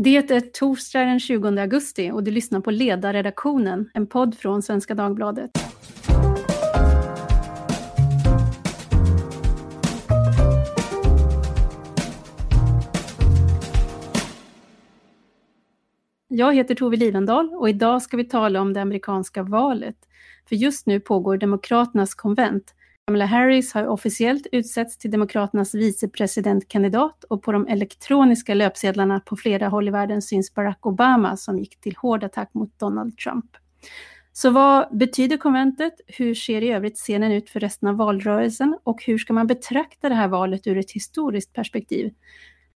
Det är torsdag den 20 augusti och du lyssnar på Ledarredaktionen, en podd från Svenska Dagbladet. Jag heter Tove Livendal och idag ska vi tala om det amerikanska valet. För just nu pågår Demokraternas konvent Kamala Harris har officiellt utsetts till Demokraternas vicepresidentkandidat och på de elektroniska löpsedlarna på flera håll i världen syns Barack Obama som gick till hård attack mot Donald Trump. Så vad betyder konventet? Hur ser i övrigt scenen ut för resten av valrörelsen? Och hur ska man betrakta det här valet ur ett historiskt perspektiv?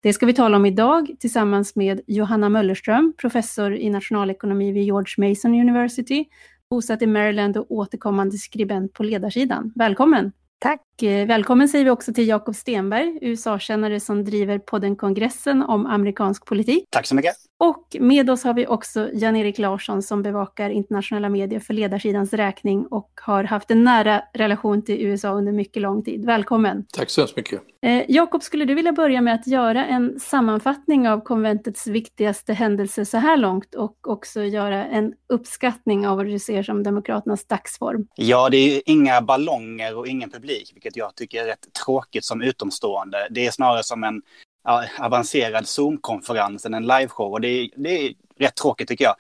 Det ska vi tala om idag tillsammans med Johanna Möllerström, professor i nationalekonomi vid George Mason University bosatt i Maryland och återkommande skribent på ledarsidan. Välkommen! Tack! Eh, välkommen säger vi också till Jakob Stenberg, USA-kännare som driver podden Kongressen om amerikansk politik. Tack så mycket! Och med oss har vi också Jan-Erik Larsson som bevakar internationella medier för ledarsidans räkning och har haft en nära relation till USA under mycket lång tid. Välkommen! Tack så hemskt mycket! Eh, Jakob, skulle du vilja börja med att göra en sammanfattning av konventets viktigaste händelse så här långt och också göra en uppskattning av vad du ser som Demokraternas dagsform? Ja, det är inga ballonger och ingen publik, vilket jag tycker är rätt tråkigt som utomstående. Det är snarare som en ja, avancerad Zoom-konferens än en liveshow och det är, det är rätt tråkigt tycker jag.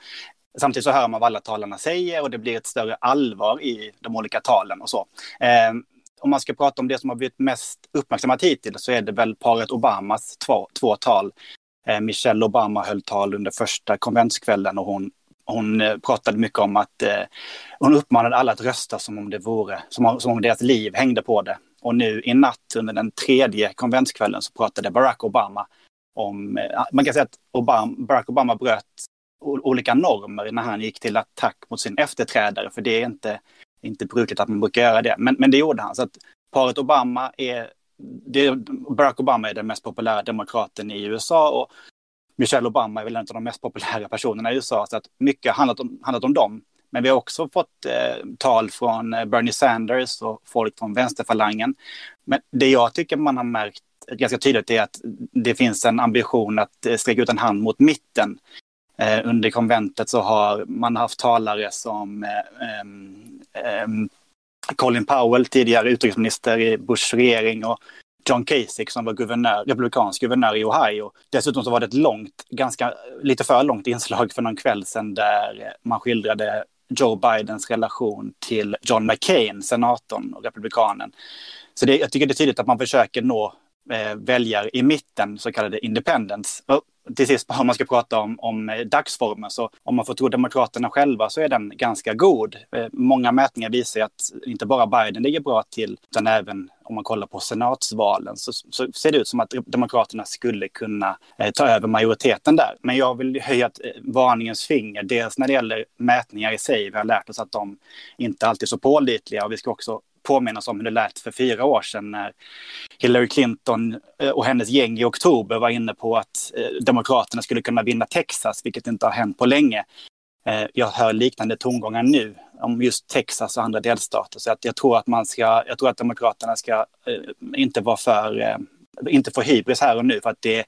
Samtidigt så hör man vad alla talarna säger och det blir ett större allvar i de olika talen och så. Eh, om man ska prata om det som har blivit mest uppmärksammat hittills så är det väl paret Obamas två, två tal. Eh, Michelle Obama höll tal under första konventskvällen och hon, hon eh, pratade mycket om att eh, hon uppmanade alla att rösta som om det vore, som om, som om deras liv hängde på det. Och nu i natt under den tredje konventskvällen så pratade Barack Obama om, eh, man kan säga att Obama, Barack Obama bröt olika normer när han gick till attack mot sin efterträdare, för det är inte, inte brukligt att man brukar göra det. Men, men det gjorde han. Så att paret Obama är, det, Barack Obama är den mest populära demokraten i USA och Michelle Obama är väl en av de mest populära personerna i USA, så att mycket har handlat om, handlat om dem. Men vi har också fått eh, tal från eh, Bernie Sanders och folk från vänsterfalangen. Men det jag tycker man har märkt ganska tydligt är att det finns en ambition att eh, sträcka ut en hand mot mitten. Eh, under konventet så har man haft talare som eh, eh, Colin Powell, tidigare utrikesminister i Bush regering och John Kasich som var guvernör, republikansk guvernör i Ohio. Dessutom så var det ett långt, ganska lite för långt inslag för någon kväll sedan där man skildrade Joe Bidens relation till John McCain, senatorn och republikanen. Så det, jag tycker det är tydligt att man försöker nå eh, väljare i mitten, så kallade independents. Och till sist, om man ska prata om, om eh, dagsformen, så om man får tro Demokraterna själva så är den ganska god. Eh, många mätningar visar att inte bara Biden ligger bra till, utan även om man kollar på senatsvalen så, så ser det ut som att Demokraterna skulle kunna eh, ta över majoriteten där. Men jag vill höja ett eh, varningens finger, dels när det gäller mätningar i sig. Vi har lärt oss att de inte alltid är så pålitliga och vi ska också påminnas om hur det lät för fyra år sedan när Hillary Clinton eh, och hennes gäng i oktober var inne på att eh, Demokraterna skulle kunna vinna Texas, vilket inte har hänt på länge. Eh, jag hör liknande tongångar nu om just Texas och andra delstater. Så att jag tror att man ska, jag tror att Demokraterna ska inte vara för, inte få hybris här och nu för att det,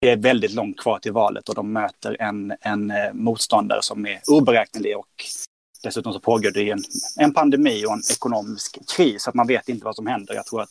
det är väldigt långt kvar till valet och de möter en, en motståndare som är oberäknelig och Dessutom så pågår det en, en pandemi och en ekonomisk kris, så att man vet inte vad som händer. Jag tror att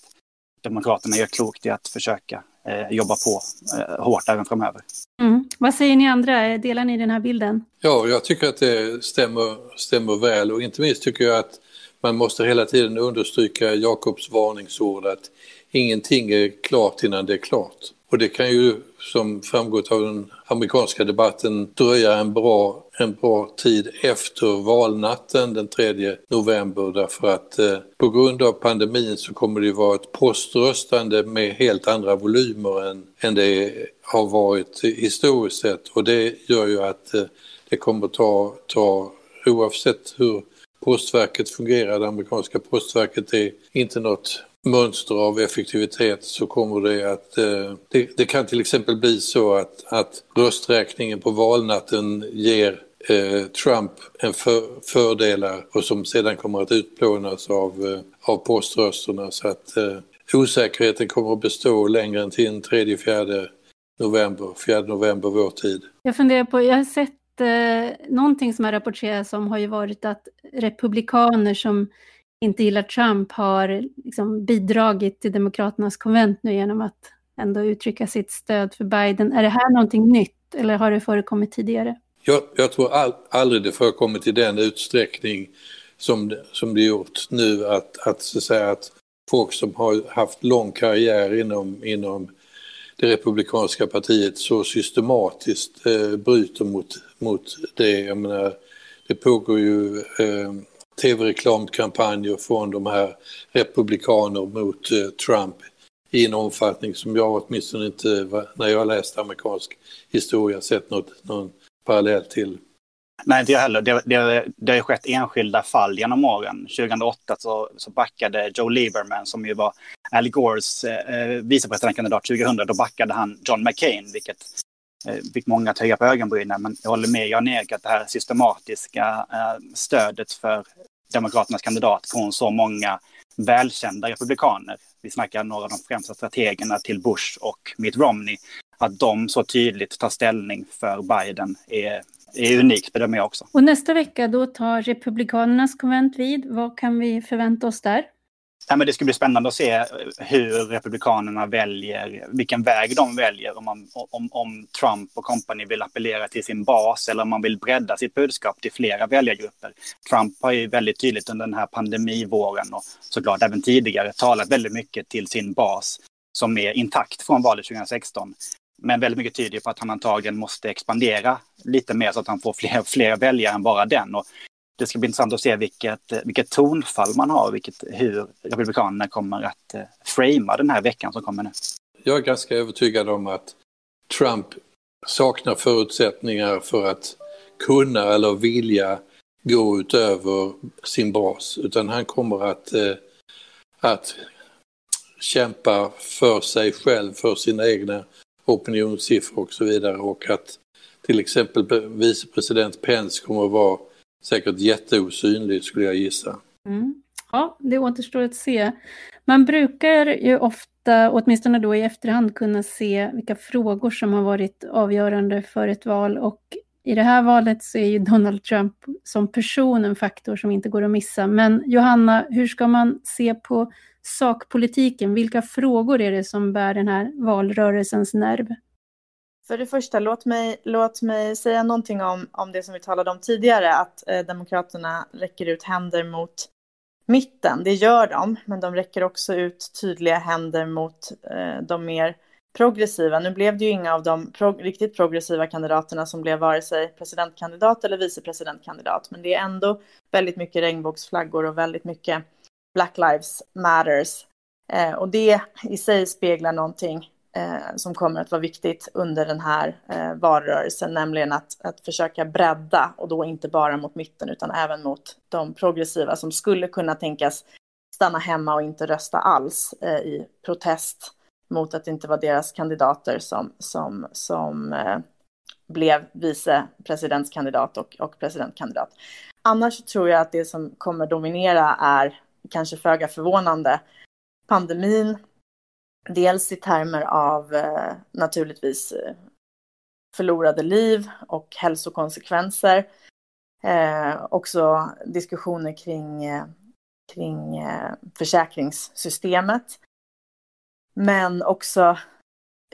Demokraterna gör klokt i att försöka eh, jobba på eh, hårt även framöver. Mm. Vad säger ni andra? Delar ni den här bilden? Ja, jag tycker att det stämmer, stämmer väl och inte minst tycker jag att man måste hela tiden understryka Jakobs varningsord att ingenting är klart innan det är klart. Och det kan ju, som framgått av den amerikanska debatten, dröja en bra, en bra tid efter valnatten den 3 november därför att eh, på grund av pandemin så kommer det vara ett poströstande med helt andra volymer än, än det har varit historiskt sett. Och det gör ju att eh, det kommer ta, ta oavsett hur postverket fungerar, det amerikanska postverket är inte något mönster av effektivitet så kommer det att... Eh, det, det, kan till exempel bli så att, att rösträkningen på valnatten ger eh, Trump en för, fördelar och som sedan kommer att utplånas av, eh, av poströsterna så att eh, osäkerheten kommer att bestå längre än till den 3-4 november, 4 november vår tid. Jag funderar på, jag har sett eh, någonting som har rapporterats om har ju varit att republikaner som inte gillar Trump har liksom bidragit till Demokraternas konvent nu genom att ändå uttrycka sitt stöd för Biden. Är det här någonting nytt eller har det förekommit tidigare? Jag, jag tror all, aldrig det förekommit i den utsträckning som, som det gjort nu att, att, så att, säga, att folk som har haft lång karriär inom, inom det republikanska partiet så systematiskt eh, bryter mot, mot det. Jag menar, det pågår ju eh, tv-reklamkampanjer från de här republikaner mot eh, Trump i en omfattning som jag åtminstone inte, när jag läste läst amerikansk historia, sett något, någon parallell till. Nej, inte jag heller. Det, det, det har ju skett enskilda fall genom åren. 2008 så, så backade Joe Lieberman, som ju var Al Gores eh, eh vicepresidentkandidat 2000, då backade han John McCain, vilket Eh, fick många att höja på ögonbrynen. Men jag håller med Jan-Erik att det här systematiska eh, stödet för Demokraternas kandidat från så många välkända republikaner, vi snackar några av de främsta strategerna till Bush och Mitt Romney, att de så tydligt tar ställning för Biden är, är unikt bedömer jag också. Och nästa vecka då tar Republikanernas konvent vid. Vad kan vi förvänta oss där? Ja, men det ska bli spännande att se hur Republikanerna väljer, vilken väg de väljer. Om, man, om, om Trump och company vill appellera till sin bas eller om man vill bredda sitt budskap till flera väljargrupper. Trump har ju väldigt tydligt under den här pandemivåren och såklart även tidigare talat väldigt mycket till sin bas som är intakt från valet 2016. Men väldigt mycket tyder på att han antagligen måste expandera lite mer så att han får fler, fler väljare än bara den. Och det ska bli intressant att se vilket, vilket tonfall man har, vilket, hur Republikanerna kommer att eh, framea den här veckan som kommer nu. Jag är ganska övertygad om att Trump saknar förutsättningar för att kunna eller vilja gå utöver sin bas, utan han kommer att, eh, att kämpa för sig själv, för sina egna opinionssiffror och så vidare och att till exempel vicepresident Pence kommer att vara säkert jätteosynligt skulle jag gissa. Mm. Ja, det återstår att se. Man brukar ju ofta, åtminstone då i efterhand, kunna se vilka frågor som har varit avgörande för ett val och i det här valet så är ju Donald Trump som person en faktor som inte går att missa. Men Johanna, hur ska man se på sakpolitiken? Vilka frågor är det som bär den här valrörelsens nerv? För det första, låt mig, låt mig säga någonting om, om det som vi talade om tidigare, att eh, Demokraterna räcker ut händer mot mitten. Det gör de, men de räcker också ut tydliga händer mot eh, de mer progressiva. Nu blev det ju inga av de prog riktigt progressiva kandidaterna som blev vare sig presidentkandidat eller vicepresidentkandidat, men det är ändå väldigt mycket regnbågsflaggor och väldigt mycket Black Lives Matters. Eh, och det i sig speglar någonting eh, som kommer att vara viktigt under den här eh, valrörelsen, nämligen att, att försöka bredda och då inte bara mot mitten utan även mot de progressiva som skulle kunna tänkas stanna hemma och inte rösta alls eh, i protest mot att det inte var deras kandidater som, som, som eh, blev vicepresidentskandidat och, och presidentkandidat. Annars tror jag att det som kommer dominera är kanske föga förvånande pandemin Dels i termer av eh, naturligtvis eh, förlorade liv och hälsokonsekvenser. Eh, också diskussioner kring, eh, kring försäkringssystemet. Men också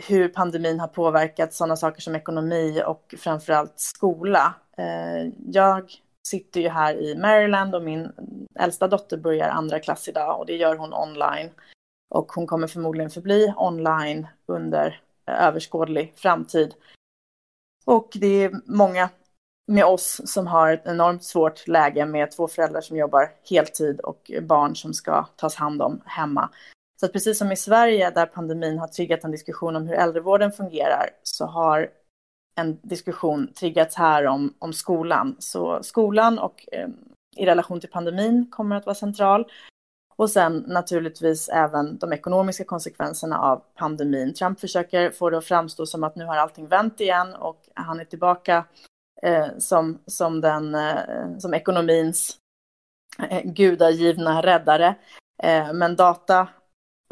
hur pandemin har påverkat sådana saker som ekonomi och framförallt skola. Eh, jag sitter ju här i Maryland och min äldsta dotter börjar andra klass idag och det gör hon online. Och hon kommer förmodligen förbli online under eh, överskådlig framtid. Och det är många med oss som har ett enormt svårt läge med två föräldrar som jobbar heltid och barn som ska tas hand om hemma. Så att precis som i Sverige där pandemin har triggat en diskussion om hur äldrevården fungerar så har en diskussion triggats här om, om skolan. Så skolan och eh, i relation till pandemin kommer att vara central. Och sen naturligtvis även de ekonomiska konsekvenserna av pandemin. Trump försöker få det att framstå som att nu har allting vänt igen och han är tillbaka eh, som, som, den, eh, som ekonomins eh, gudagivna räddare. Eh, men data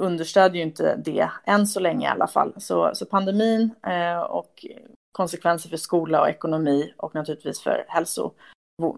understödjer ju inte det än så länge i alla fall. Så, så pandemin eh, och konsekvenser för skola och ekonomi och naturligtvis för hälso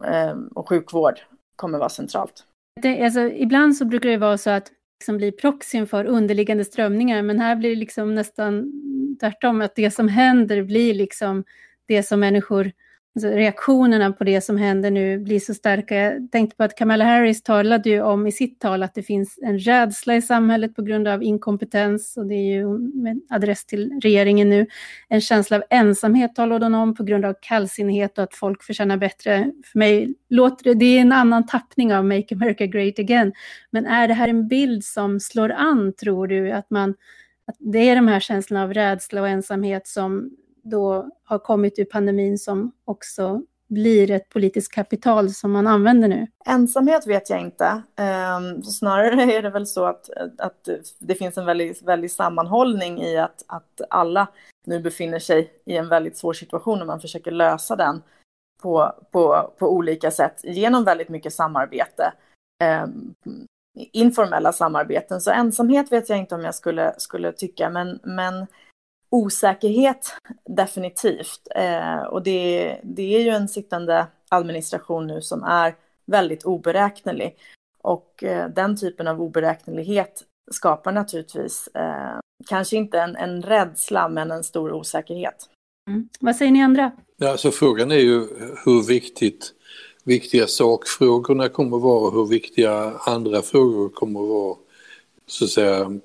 eh, och sjukvård kommer vara centralt. Det, alltså, ibland så brukar det vara så att liksom blir proxyn för underliggande strömningar, men här blir det liksom nästan tvärtom, att det som händer blir liksom det som människor alltså reaktionerna på det som händer nu blir så starka. Jag tänkte på att Kamala Harris talade ju om i sitt tal att det finns en rädsla i samhället på grund av inkompetens och det är ju med adress till regeringen nu. En känsla av ensamhet talade hon om på grund av kallsinnighet och att folk förtjänar bättre. För mig låter det, det är en annan tappning av Make America Great Again. Men är det här en bild som slår an, tror du, att man att det är de här känslorna av rädsla och ensamhet som då har kommit ur pandemin som också blir ett politiskt kapital som man använder nu? Ensamhet vet jag inte. Um, snarare är det väl så att, att det finns en väldigt, väldigt sammanhållning i att, att alla nu befinner sig i en väldigt svår situation och man försöker lösa den på, på, på olika sätt genom väldigt mycket samarbete. Um, informella samarbeten. Så ensamhet vet jag inte om jag skulle, skulle tycka, men, men osäkerhet definitivt. Eh, och det, det är ju en sittande administration nu som är väldigt oberäknelig. Och eh, den typen av oberäknelighet skapar naturligtvis eh, kanske inte en, en rädsla men en stor osäkerhet. Mm. Vad säger ni andra? Ja, alltså frågan är ju hur viktigt viktiga sakfrågorna kommer att vara och hur viktiga andra frågor kommer att vara. Så att säga,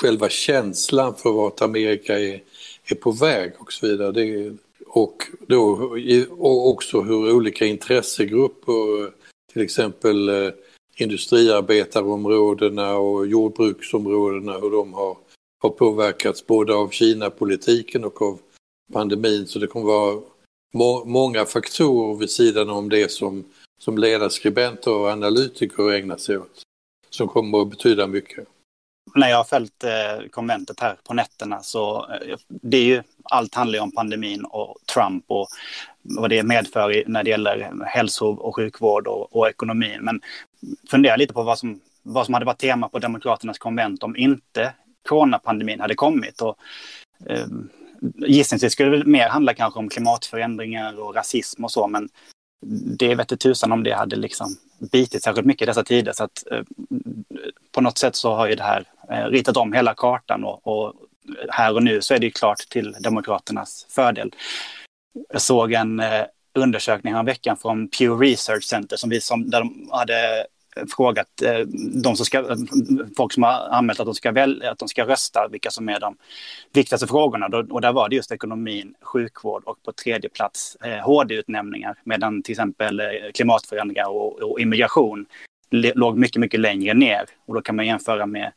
själva känslan för vart Amerika är, är på väg och så vidare. Det, och, då, och också hur olika intressegrupper, till exempel eh, industriarbetarområdena och jordbruksområdena, hur de har, har påverkats både av Kina-politiken och av pandemin. Så det kommer vara må, många faktorer vid sidan om det som, som ledarskribenter och analytiker ägnar sig åt, som kommer att betyda mycket när jag har följt eh, konventet här på nätterna så eh, det är ju allt handlar ju om pandemin och Trump och vad det medför när det gäller hälso och sjukvård och, och ekonomin. Men fundera lite på vad som, vad som hade varit tema på Demokraternas konvent om inte coronapandemin hade kommit. Och, eh, gissningsvis skulle det mer handla kanske om klimatförändringar och rasism och så, men det vete tusan om det hade liksom bitit särskilt mycket i dessa tider. Så att, eh, på något sätt så har ju det här eh, ritat om hela kartan och, och, här och nu så är det ju klart till Demokraternas fördel. Jag såg en eh, undersökning här veckan från Pew Research Center som vi som, där de hade frågat eh, de som ska, folk som har anmält att de, ska väl, att de ska rösta, vilka som är de viktigaste frågorna. Och där var det just ekonomin, sjukvård och på tredje plats eh, HD-utnämningar. Medan till exempel eh, klimatförändringar och, och immigration låg mycket, mycket längre ner. Och då kan man jämföra med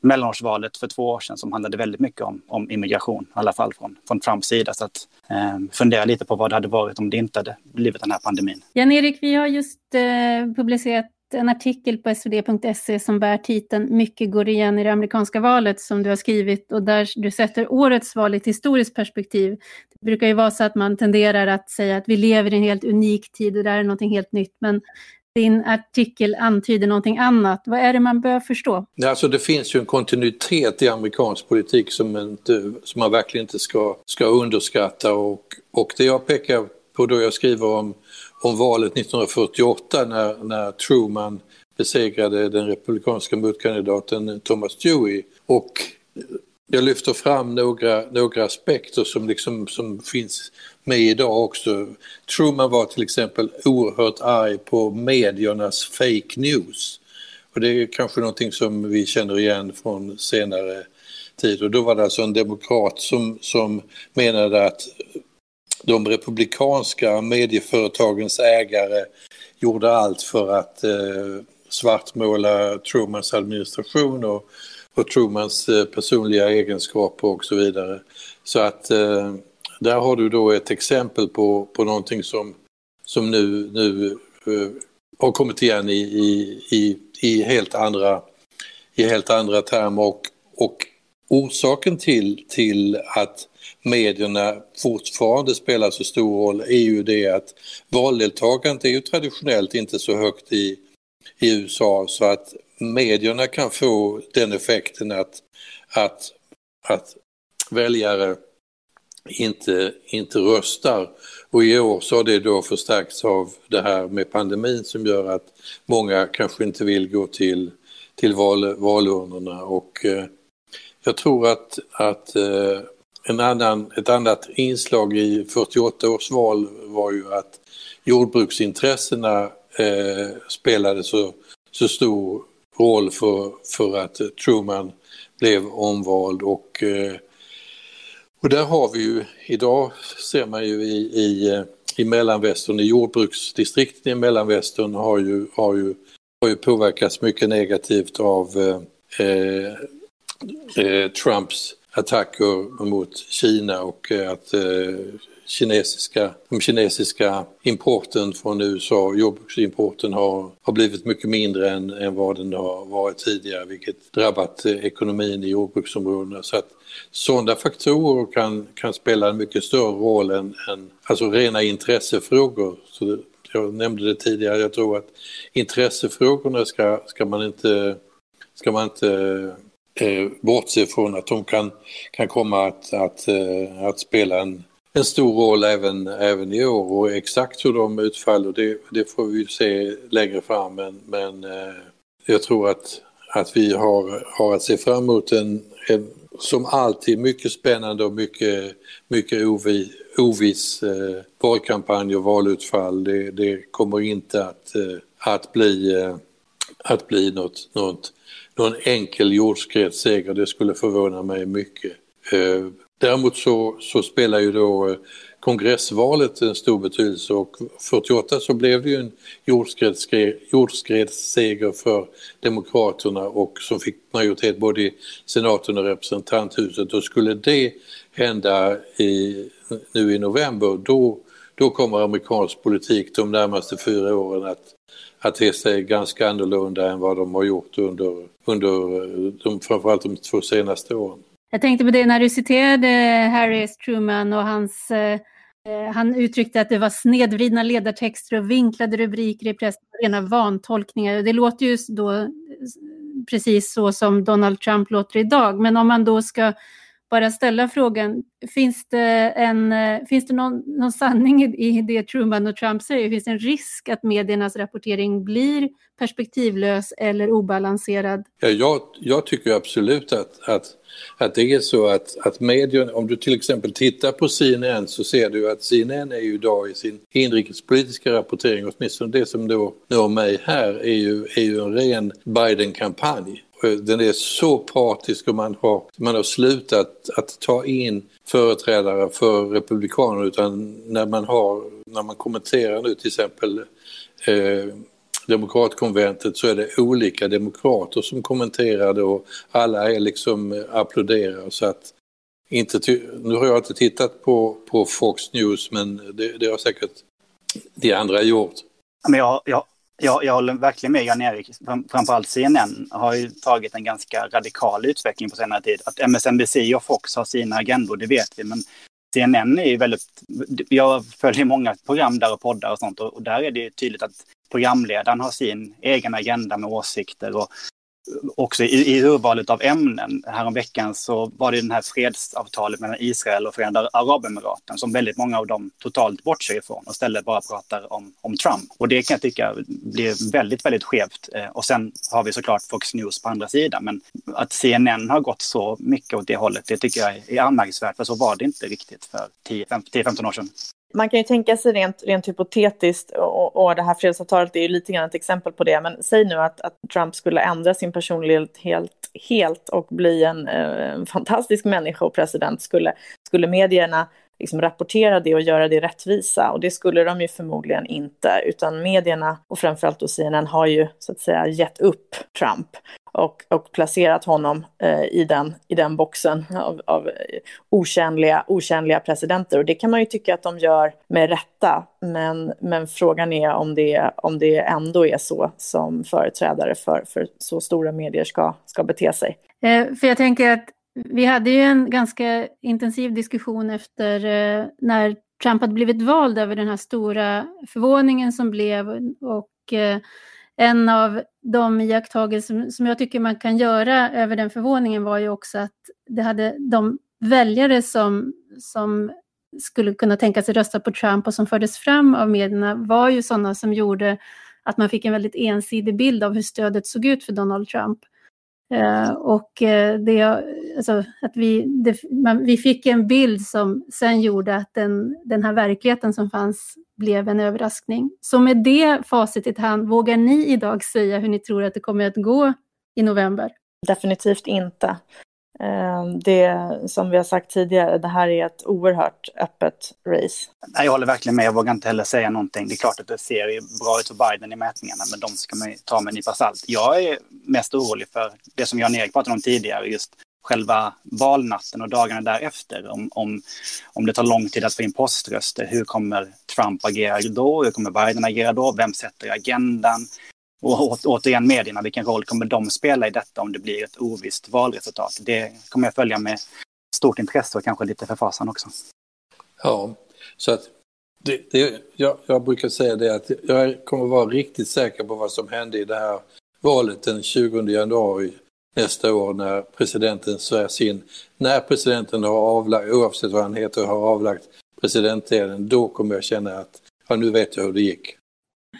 mellanårsvalet för två år sedan som handlade väldigt mycket om, om immigration, i alla fall från, från Trumps sida. Så att eh, fundera lite på vad det hade varit om det inte hade blivit den här pandemin. Jan-Erik, vi har just eh, publicerat en artikel på svd.se som bär titeln Mycket går igen i det amerikanska valet som du har skrivit och där du sätter årets val i ett historiskt perspektiv. Det brukar ju vara så att man tenderar att säga att vi lever i en helt unik tid och det här är någonting helt nytt. Men din artikel antyder någonting annat. Vad är det man bör förstå? Alltså det finns ju en kontinuitet i amerikansk politik som, inte, som man verkligen inte ska, ska underskatta och, och det jag pekar på då jag skriver om om valet 1948 när, när Truman besegrade den republikanska motkandidaten Thomas Dewey. Och jag lyfter fram några, några aspekter som, liksom, som finns med idag också. Truman var till exempel oerhört arg på mediernas fake news. Och det är kanske någonting som vi känner igen från senare tid. Och då var det alltså en demokrat som, som menade att de republikanska medieföretagens ägare gjorde allt för att eh, svartmåla Trumans administration och, och Trumans eh, personliga egenskaper och så vidare. Så att eh, där har du då ett exempel på, på någonting som, som nu, nu eh, har kommit igen i, i, i, i, helt andra, i helt andra termer och, och orsaken till, till att medierna fortfarande spelar så stor roll är ju det att valdeltagandet är ju traditionellt inte så högt i, i USA så att medierna kan få den effekten att, att, att väljare inte, inte röstar. Och i år så har det då förstärkts av det här med pandemin som gör att många kanske inte vill gå till, till val, valurnorna. Och eh, jag tror att, att eh, en annan, ett annat inslag i 48 års val var ju att jordbruksintressena eh, spelade så, så stor roll för, för att eh, Truman blev omvald och, eh, och där har vi ju, idag ser man ju i, i, eh, i mellanvästern, i jordbruksdistrikten i mellanvästern har ju, har ju, har ju påverkats mycket negativt av eh, eh Trumps attacker mot Kina och eh, att eh, kinesiska, de kinesiska importen från USA, jordbruksimporten har, har blivit mycket mindre än, än vad den har varit tidigare vilket drabbat eh, ekonomin i jordbruksområdena. Så att sådana faktorer kan, kan spela en mycket större roll än, än alltså rena intressefrågor. Så det, jag nämnde det tidigare, jag tror att intressefrågorna ska, ska man inte, ska man inte eh, bortse från att de kan, kan komma att, att, eh, att spela en, en stor roll även, även i år och exakt hur de utfaller det, det får vi se längre fram men, men eh, jag tror att, att vi har, har att se fram emot en, en som alltid mycket spännande och mycket, mycket ovi, oviss eh, valkampanj och valutfall. Det, det kommer inte att, eh, att bli, eh, att bli något, något, någon enkel jordskredsseger. Det skulle förvåna mig mycket. Eh, däremot så, så spelar ju då eh, kongressvalet en stor betydelse och 48 så blev det ju en jordskredsseger för Demokraterna och som fick majoritet både i senaten och representanthuset. Och skulle det hända i, nu i november då, då kommer amerikansk politik de närmaste fyra åren att, att te sig ganska annorlunda än vad de har gjort under, under eh, de, framförallt de två senaste åren. Jag tänkte på det när du citerade Harry S. Truman och hans eh, eh han uttryckte att det var snedvridna ledartexter och vinklade rubriker i pressen, rena vantolkningar. Det låter ju då precis så som Donald Trump låter idag. Men om man då ska bara ställa frågan, finns det, en, eh, finns det någon, någon sanning i det Truman och Trump säger? Finns det en risk att mediernas rapportering blir perspektivlös eller obalanserad? Ja, jag, jag tycker absolut att, att, att det är så att, att medierna, om du till exempel tittar på CNN så ser du att CNN är ju idag i sin inrikespolitiska rapportering, åtminstone det som då når mig här, är ju, är ju en ren Biden-kampanj. Den är så partisk och man har, man har slutat att ta in företrädare för Republikanerna utan när man har, när man kommenterar nu till exempel eh, demokratkonventet så är det olika demokrater som kommenterar det och alla är liksom eh, applåderar så att inte nu har jag inte tittat på, på Fox News men det, det har säkert de andra gjort. Men jag, jag, jag, jag håller verkligen med Jan-Erik. Framförallt CNN har ju tagit en ganska radikal utveckling på senare tid. Att MSNBC och Fox har sina agendor, det vet vi. Men CNN är ju väldigt... Jag följer många program där och poddar och sånt och där är det tydligt att programledaren har sin egen agenda med åsikter och också i, i urvalet av ämnen. Häromveckan så var det den här fredsavtalet mellan Israel och Förenade Arabemiraten som väldigt många av dem totalt bortser ifrån och istället bara pratar om, om Trump. Och det kan jag tycka blir väldigt, väldigt skevt. Eh, och sen har vi såklart Fox News på andra sidan. Men att CNN har gått så mycket åt det hållet, det tycker jag är anmärkningsvärt, för så var det inte riktigt för 10-15 år sedan. Man kan ju tänka sig rent, rent hypotetiskt, och, och det här fredsavtalet är ju lite grann ett exempel på det, men säg nu att, att Trump skulle ändra sin personlighet helt, helt och bli en, eh, en fantastisk människa och president, skulle, skulle medierna liksom rapportera det och göra det rättvisa. Och det skulle de ju förmodligen inte, utan medierna och framförallt då CNN har ju så att säga gett upp Trump och, och placerat honom eh, i, den, i den boxen av, av eh, otjänliga, okänliga presidenter. Och det kan man ju tycka att de gör med rätta, men, men frågan är om det, om det ändå är så som företrädare för, för så stora medier ska, ska bete sig. Eh, för jag tänker att vi hade ju en ganska intensiv diskussion efter eh, när Trump hade blivit vald över den här stora förvåningen som blev och eh, en av de iakttagelser som jag tycker man kan göra över den förvåningen var ju också att det hade de väljare som, som skulle kunna tänka sig rösta på Trump och som fördes fram av medierna var ju sådana som gjorde att man fick en väldigt ensidig bild av hur stödet såg ut för Donald Trump. Uh, och eh, det, alltså, att vi, det, man, vi fick en bild som sen gjorde att den, den här verkligheten som fanns blev en överraskning. Så med det facit i hand, vågar ni idag säga hur ni tror att det kommer att gå i november? Definitivt inte. Ehm, det som vi har sagt tidigare, det här är ett oerhört öppet race. Jag håller verkligen med, jag vågar inte heller säga någonting. Det är klart att det ser bra ut för Biden i mätningarna, men de ska man ta med en nypa salt. Jag är mest orolig för det som Jan-Erik pratade om tidigare, just själva valnatten och dagarna därefter. Om, om, om det tar lång tid att få in poströster, hur kommer Trump agera då? Hur kommer Biden agera då? Vem sätter agendan? Och återigen medierna, vilken roll kommer de spela i detta om det blir ett ovisst valresultat? Det kommer jag följa med stort intresse och kanske lite förfasan också. Ja, så att det, det, jag, jag, brukar säga det att jag kommer vara riktigt säker på vad som hände i det här valet den 20 januari nästa år när presidenten svärs in. När presidenten har avlagt, oavsett vad han heter, har avlagt presidenteden, då kommer jag känna att ja, nu vet jag hur det gick.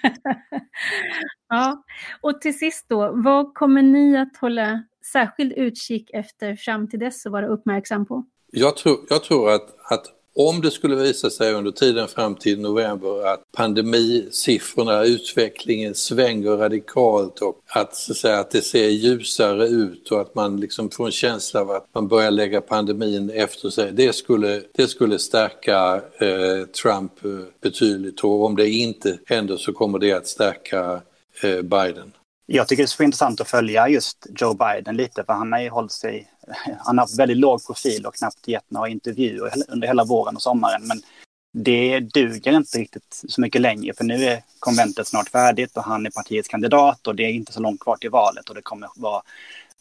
ja, och till sist då, vad kommer ni att hålla särskild utkik efter fram till dess och vara uppmärksam på? Jag tror, jag tror att, att om det skulle visa sig under tiden fram till november att pandemisiffrorna, utvecklingen svänger radikalt och att, så att, säga, att det ser ljusare ut och att man liksom får en känsla av att man börjar lägga pandemin efter sig. Det skulle, det skulle stärka eh, Trump eh, betydligt och om det inte händer så kommer det att stärka eh, Biden. Jag tycker det är så intressant att följa just Joe Biden lite, för han har ju hållit sig... Han har haft väldigt låg profil och knappt gett några intervjuer under hela våren och sommaren. Men det duger inte riktigt så mycket längre, för nu är konventet snart färdigt och han är partiets kandidat och det är inte så långt kvar till valet och det kommer vara,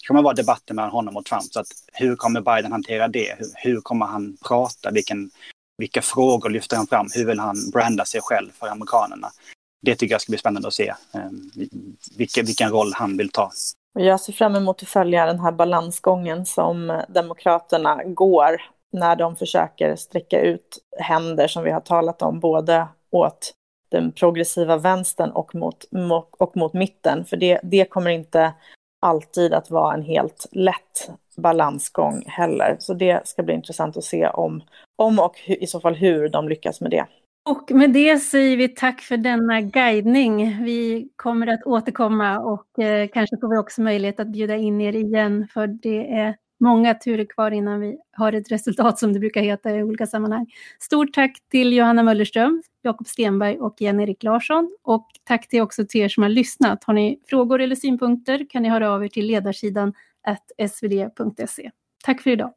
det kommer vara debatter mellan honom och Trump. Så att hur kommer Biden hantera det? Hur, hur kommer han prata? Vilken, vilka frågor lyfter han fram? Hur vill han branda sig själv för amerikanerna? det tycker jag ska bli spännande att se ehm, vilken, vilken roll han vill ta. Jag ser fram emot att följa den här balansgången som Demokraterna går när de försöker sträcka ut händer som vi har talat om, både åt den progressiva vänstern och mot, och mot mitten. För det, det kommer inte alltid att vara en helt lätt balansgång heller. Så det ska bli intressant att se om, om och i så fall hur de lyckas med det. Och med det säger vi tack för denna guidning. Vi kommer att återkomma och eh, kanske får vi också möjlighet att bjuda in er igen för det är många turer kvar innan vi har ett resultat som det brukar heta i olika sammanhang. Stort tack till Johanna Möllerström, Jakob Stenberg och Jan-Erik Larsson. Och tack till också till er som har lyssnat. Har ni frågor eller synpunkter kan ni höra av er till ledarsidan svd.se. Tack för idag.